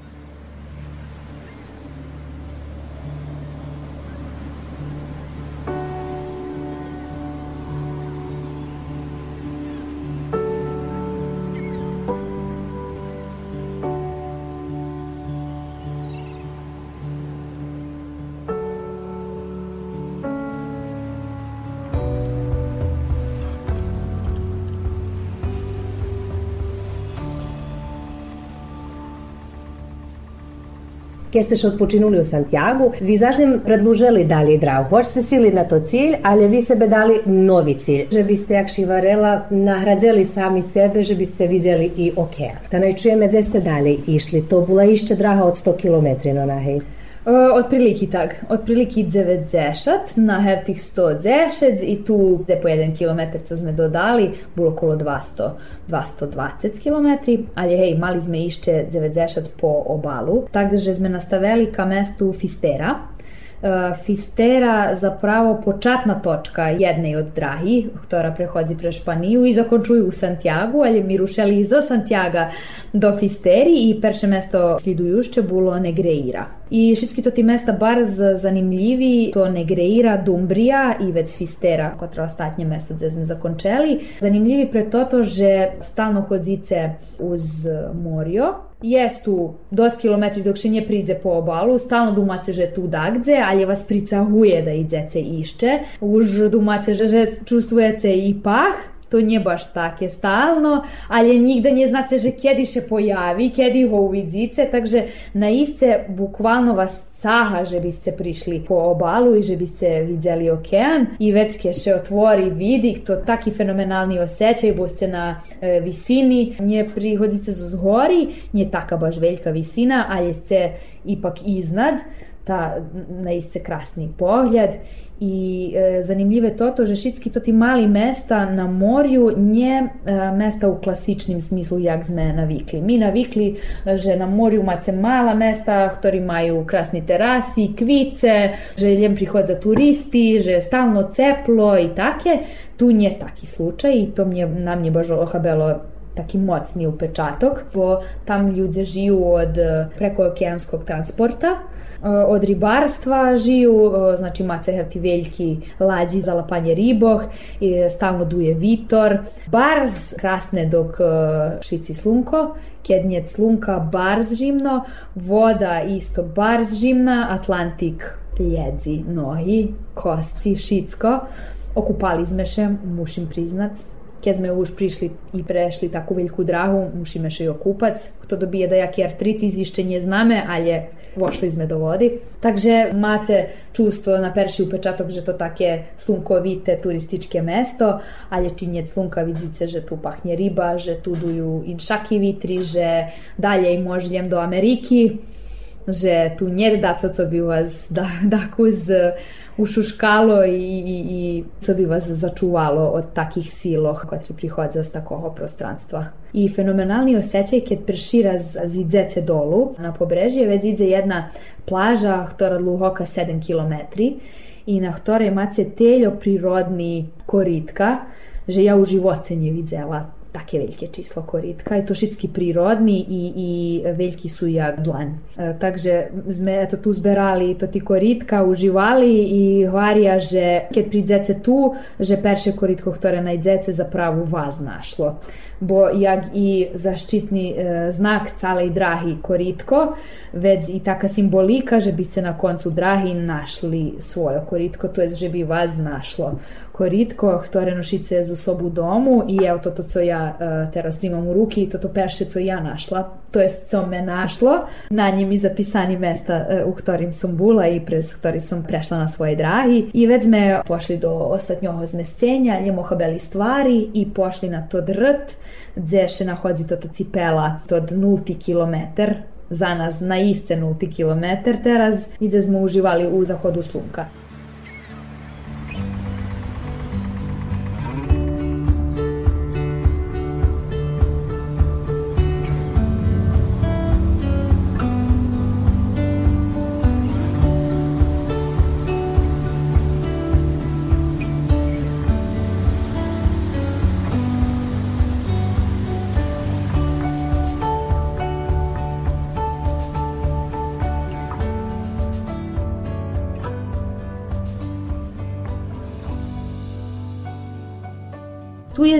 Ке сте што odpočinuli u Santiago, vi zaždim predlužili dalje drahu. Hoć se sili na to cilj, ali vi sebe dali novi cilj. Že biste, jak šivarela, nahradzeli sami sebe, že biste vidjeli i okean. Da ne čujeme gdje ste dalje išli. To bila išće draha od 100 km na hej. Uh, otprilike tak, otprilike 90 na hevtih 110 i tu gde po 1 km co sme dodali, bilo okolo 200, 220 km, ali hej, mali sme išće 90 po obalu, tako že sme nastavili ka mestu Fistera, Uh, Fistera zapravo počatna točka jednej od drahi, ktorá prehodzi pre Španiju i zakončuju u Santiago, ali mi rušeli iza Santiaga do Fisteri i perše mesto slidujušće bilo Negreira. I všetky to ti mesta bar zanimljivi, to Negreira, Dumbrija i vec Fistera, kotra ostatnje mesto gde sme zakončeli. Zanimljivi pre toto, že stalno hodzice uz morio, jest tu dos kilometri dok še nje pridze po obalu, stalno dumace že tu dagdze, ali vas pricahuje da idzece išće, už dumace že, že i pah, to nie baš takie stalno, ali nigde nie znacie, że kiedy się pojawi, kiedy ho uvidzice, takže na isce bukvalno vas caha, že biste prišli po obalu i že biste vidjeli okean i već ke še otvori vidi, to taki fenomenalni osjećaj, bo na e, visini, nje prihodite z zgori, nje taka baš veljka visina, ali ste ipak iznad, ta naiste krasni pogled i e, zanimljive to to, že šitski to ti mali mesta na morju nje e, mesta u klasičnim smislu jak sme navikli. Mi navikli, že na morju mace mala mesta, ktori maju krasni terasi, kvice, že ljem prihod za turisti, že stalno ceplo i take. Tu nje taki slučaj i to mnje, nam nje baš ohabelo taki mocni upečatok, bo tam ljudi žiju od prekookeanskog transporta, od ribarstva žiju, znači mace ti veljki lađi za lapanje riboh, i stalno duje vitor, barz krasne dok švici slunko, kednjec slunka barz žimno, voda isto barz žimna, Atlantik ljedzi nohi, kosci, šicko, okupali zmeše, mušim priznat, keď sme už prišli i prešli takú veľkú drahu, musíme še i okupac. Kto dobije da jaki artritis ešte neznáme, ale vošli sme do vody. Takže máte čustvo na perši upečatok, že to také slunkovite turističke mesto, ale činjec slunka vidíte, že tu pachne ryba, že tu duju inšaki vitri, že dalje možem do Ameriky, že tu da co, co by vas da, [laughs] daku z ušuškalo i, i, i co bi vas začuvalo od takih siloh koji prihodza z takoho prostranstva. I fenomenalni osjećaj kad prešira z idzece dolu na pobrežje, već idze jedna plaža, ktora dluhoka 7 km i na ktorej mace teljo prirodni koritka, že ja u živoce nje vidzela takie wielkie číslo koritka. Je to všetky prírodný i, i veľký sú jak dlan. E, takže sme to tu zberali, to ti koritka, uživali i hvaria, že keď pridzece tu, že perše koritko, ktoré najdete, zapravo vas našlo. Bo jak i zaštitni e, znak calej drahi koritko, već i taka simbolika, že bi se na koncu drahi našli svoje koritko, to je že bi vas našlo koritko, ktoré nošice z sobu domu i evo toto co ja uh, teraz imam u ruki, toto perše co ja našla, to je co me našlo, na njim i zapisani mesta uh, u ktorim sam bula i prez ktorih sam prešla na svoje drahi i već sme pošli do ostatnjoho zmescenja, njemo habeli stvari i pošli na to drt, gdje še nahodzi toto cipela, to nulti kilometar za nas na iste nulti kilometar teraz i da smo uživali u zahodu slunka.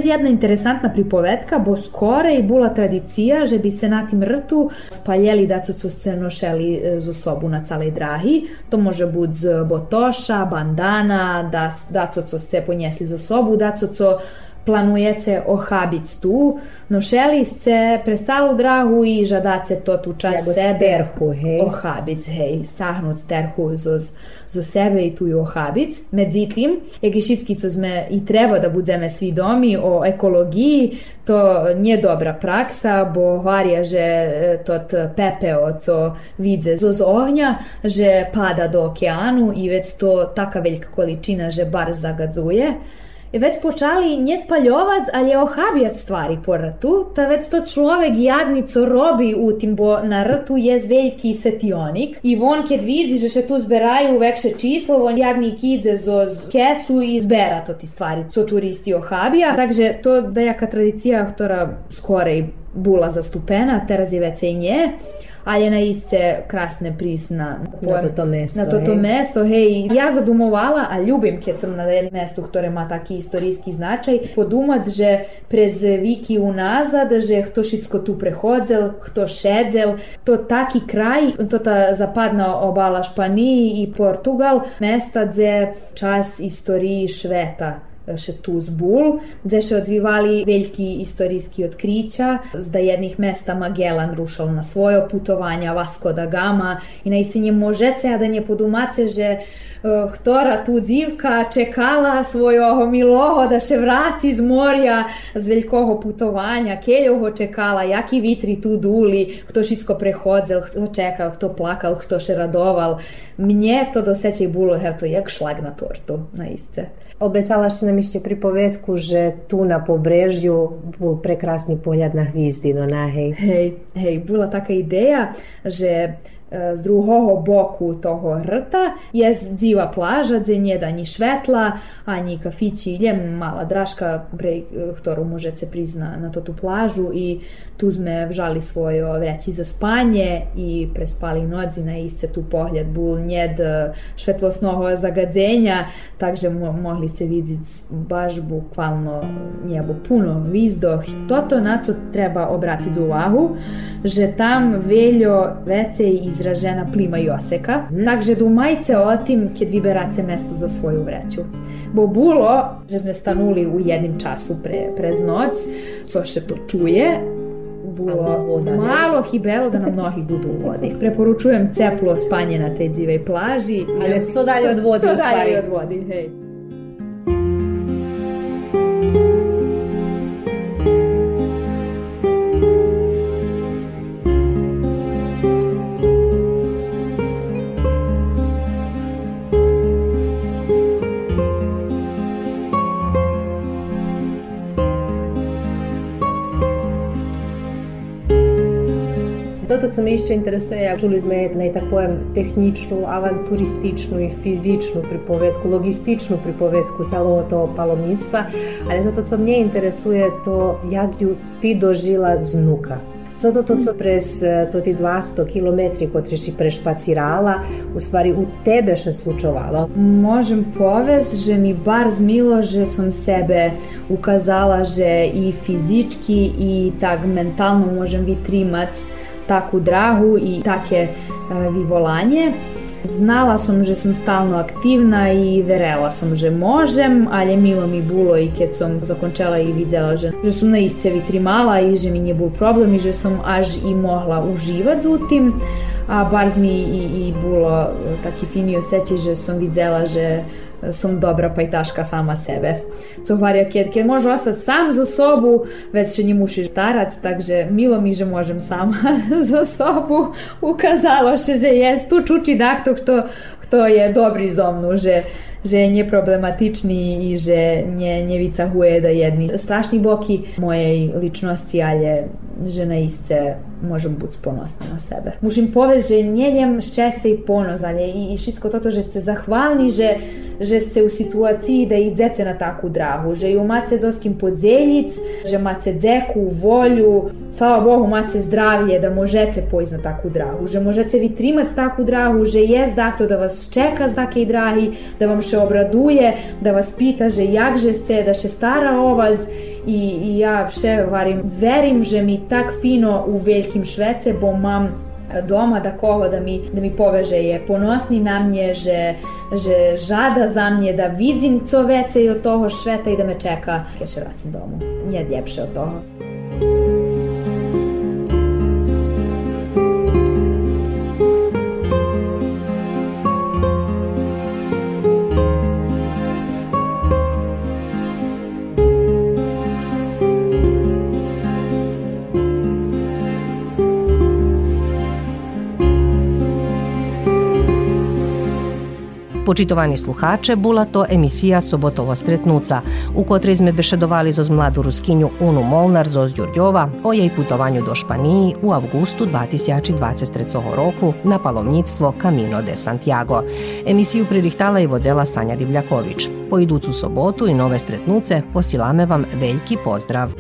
Tu je jedna interesantna pripovedka, bo skoraj bila tradicija, že bi se na tim rtu spaljeli da co se nošeli e, z osobu na calej drahi. To može biti z botoša, bandana, da, da co se ponjesli z osobu, da co planujete ohabic tu, nošeli ste presalu drahu i žadace to tu čas Jago sebe terhu, hej. ohabic, hej, sahnut terhu zoz, zo sebe i tu i ohabic. Međutim, jegišitski co sme i treba da budeme svi domi o ekologiji, to nije dobra praksa, bo varja, že e, tot pepeo, co vidze zoz ognja, že pada do okeanu i već to taka velika količina, že bar zagadzuje. Već počali nje spaljovac, ali je ohabijat stvari po rtu, ta već to človek jadnico robi u tim, bo na rtu je veljki svetionik i von kad vidzi že se tu zberaju vekše číslo, von jadnik idze zoz kesu i zbera to ti stvari, co turisti ohabija. Takže to da jaka tradicija, ktora skorej bula zastupena, teraz je već i nje ali je na isce krasne prisna Na toto mesto, na toto hej. mesto, hej, ja zadumovala, a ljubim kad sam na jednom mestu ktoré má taký istorijski značaj, podumac, že prez viki unazad, že hto šitsko tu prehodzel, hto šedzel, to taki kraj, to ta zapadna obala Španiji i Portugal, mesta gdje čas istoriji šveta še tu zbul, gdje se odvivali veliki istorijski otkrića, zda jednih mesta Magellan rušal na svoje putovanja, Vasco da Gama i na istini možete, a da nje podumace, že eh, htora tu dzivka čekala svojого miloho da še vraci iz morja z velikого putovanja, keljoho čekala, jaki vitri tu duli, hto šitsko prehodzel, hto čekal, hto plakal, hto še radoval. Mnje to dosećaj bilo, evo to, jak šlag na tortu, na isce. Обіцяла, що нам ще приповідку, що ту на побережжю був прекрасний погляд на гвіздину, на гей. Гей, гей, була така ідея, що z druhого boku toho rta. Je dziva plaža, gdje nije da ni švetla, ani kafići, je mala draška, pre, ktorú možete prizna na to tu plažu i tu sme vžali svojo vreći za spanje i prespali noci na isce tu pohljad bul njed e, švetlosnog zagadzenja, takže mo, mogli se vidjeti baš bukvalno njebo puno vizdoh. Toto na co treba obratiti uvahu, že tam veljo vece izražena plima i oseka, takže dumajce o tim kad vyberate mesto za svoju vreću. Bo bulo, že sme stanuli u jednim času pre, prez noc, co še to čuje, bilo voda ne. malo hibelo da nam nohi budu u vodi. Preporučujem ceplo spanje na tej dzivej plaži. Ali co dalje od Co u stvari. dalje od vodi, hej. Toto, co me ešte interesuje, čuli sme aj takú techničnú, avanturističnú i fyzičnú pripovedku, logističnú pripovedku celého toho palomnictva, ale toto, co mne interesuje, to jak ju ty dožila znuka. Co to to, co prez e, to ti 200 km, kotri si prešpacirala, u stvari u tebe še slučovalo? Možem povest, že mi bar zmilo, že som sebe ukazala, že i fizički i tak mentalno možem vytrimac taku drahu i take e, vivolanje. Znala som, že som stalno aktivna i verela som, že možem, ali milo mi bilo i kad som zakončala i vidjela, že, že som na isce vitrimala i že mi nije bol problem i že som až i mohla uživat u tim. a bar mi i, i було такі фіні осеті, že som videla, že som dobra pajtaška sama sebe. Co говоря, keď, keď môžu ostať sám zo sobu, već še nie musiš starać, takže milo mi, že môžem sama [laughs] za sobu. Ukazalo się, že je tu čuči dakto, kto, kto je dobri zo mnu, že že je neproblematični i že nie, nie vycahuje da jedni strašni boki mojej ličnosti, ale že naiste môžem byť ponosna na sebe. Musím povedať, že neviem šťastie i ponos, ale i, i všetko toto, že ste zahvalni, že, že ste u situaciji da idete na takú drahu, že ju máte zoskim podzielić, že máte dzeku, volju, slava Bohu, máte zdravlje da možete pojść na takú drahu, že možete vytrimati takú drahu, že je zdakto da vas čeka z takej drahi, da vam še obraduje, da vas pita, že jak že ste, da še stara o vas i, i ja še varim, verim, že mi tak fino u Veljkim Švece, bo mam doma takoho da mi, da mi poveže je ponosni na mnie, že, že žada za mnie da vidim co vece od toho šveta i da me čeka keď še vracim domu. Nije ljepše od toho. Почитувани слухаче, була то емисија Соботово стретнуца, у котрой сме беседовали со младу рускињу Уну Молнар зо Ѓурѓова о јеј путувању до Шпании у августу 2023 року на паломництво Камино де Сантјаго. Емисију пририхтала и водзела Сања Дивљаковиќ. По идуцу соботу и нове стретнуце посиламе вам велики поздрав.